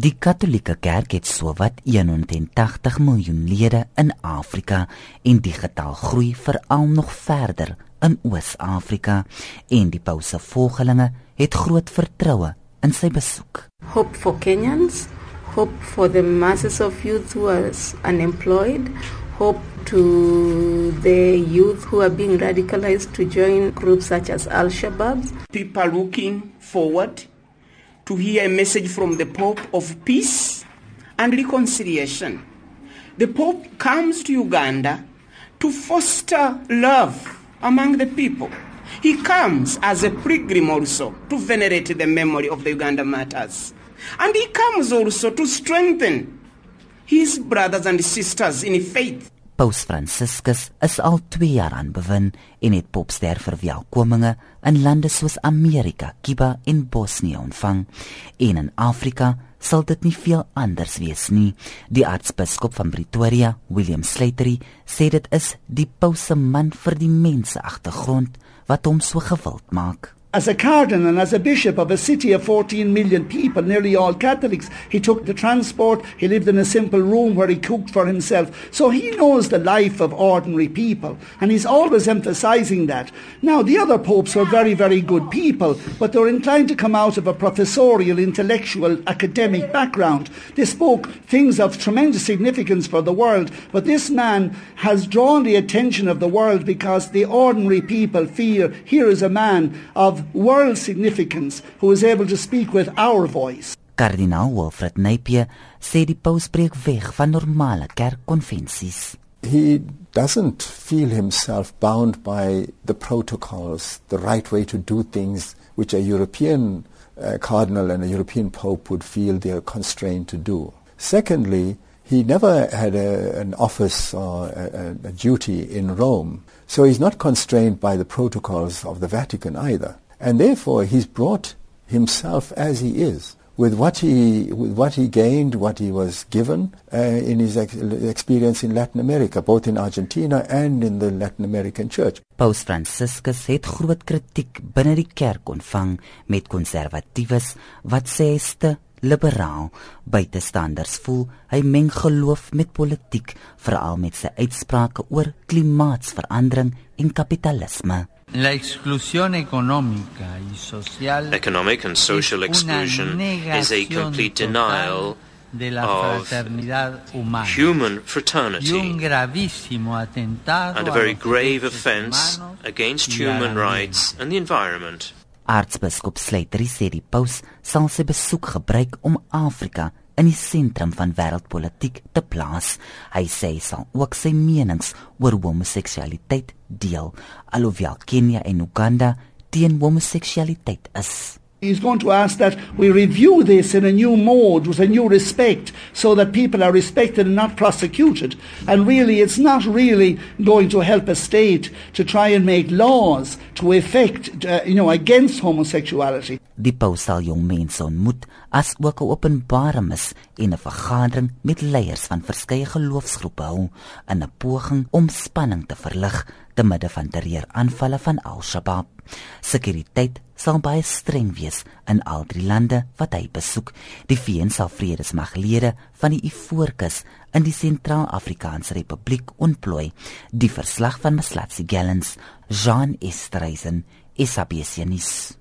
Die Katolieke Kerk het sowat 180 miljoen lede in Afrika en die getal groei veral nog verder in Oos-Afrika en die Paus se volgelinge het groot vertroue in sy besoek. Hope for Kenyans, hope for the masses of youth who are unemployed, hope to the youth who are being radicalized to join groups such as Al-Shabaab. People looking forward to hear a message from the Pope of peace and reconciliation. The Pope comes to Uganda to foster love among the people. He comes as a pilgrim also to venerate the memory of the Uganda martyrs. And he comes also to strengthen his brothers and sisters in faith. Paus Franciscus is al 2 jaar aan bewin en het popster verwelkominge in lande soos Amerika, Kuba en Bosnië ontvang. En in Afrika sal dit nie veel anders wees nie. Die aartsbiskop van Pretoria, William Slattery, sê dit is die paus se man vir die mense agtergrond wat hom so gewild maak. As a cardinal and as a bishop of a city of 14 million people, nearly all Catholics, he took the transport. He lived in a simple room where he cooked for himself. So he knows the life of ordinary people. And he's always emphasizing that. Now, the other popes were very, very good people, but they were inclined to come out of a professorial, intellectual, academic background. They spoke things of tremendous significance for the world. But this man has drawn the attention of the world because the ordinary people feel here is a man of world significance who is able to speak with our voice. Kardinaal Wilfred Napier sê die paus breek weg van normale kerkkonvensies. He doesn't feel himself bound by the protocols, the right way to do things which a European uh, cardinal and a European pope would feel they are constrained to do. Secondly, he never had a, an office or a, a duty in Rome, so he's not constrained by the protocols of the Vatican either. And therefore, he's brought himself as he is, with what he, with what he gained, what he was given uh, in his ex- experience in Latin America, both in Argentina and in the Latin American Church. Paus Franciscus het groot kritiek binne die kerk ontvang met konservatiewes wat sê ste liberaal buitestanders voel hy meng geloof met politiek veral met sy uitsprake oor klimaatsverandering en kapitalisme. La exclusión económica y social Economic and social exclusion is a complete denial de la of humana human y un fraternity gravísimo atentado and a a very los grave offense against human rights and the environment. Aartsbiskop Sleitery sê die paus sal sy besoek gebruik om Afrika in die sentrum van wêreldpolitiek te plaas. Hy sê hy sal ook sy menings oor homoseksualiteit deel, alhoewel Kenia en Uganda teen homoseksualiteit is. He's going to ask that we review this in a new mode with a new respect so that people are respected and not prosecuted. And really, it's not really going to help a state to try and make laws to effect, uh, you know, against homosexuality. Die paus sal jong mense ontmoet as ook 'n openbare mis en 'n vergadering met leiers van verskeie geloofsgroepe hou in 'n poging om spanning te verlig te midde van terreuraanvalle van Al-Shabaab. Sekuriteit sal baie streng wees in al drie lande wat hy besoek. Die VN sal vredesmaglede van die Ivoorkus in die Sentraal-Afrikaanse Republiek ontplooi. Die verslag van Maslatsi Gallens, Jean Estreisen, SABC nuus.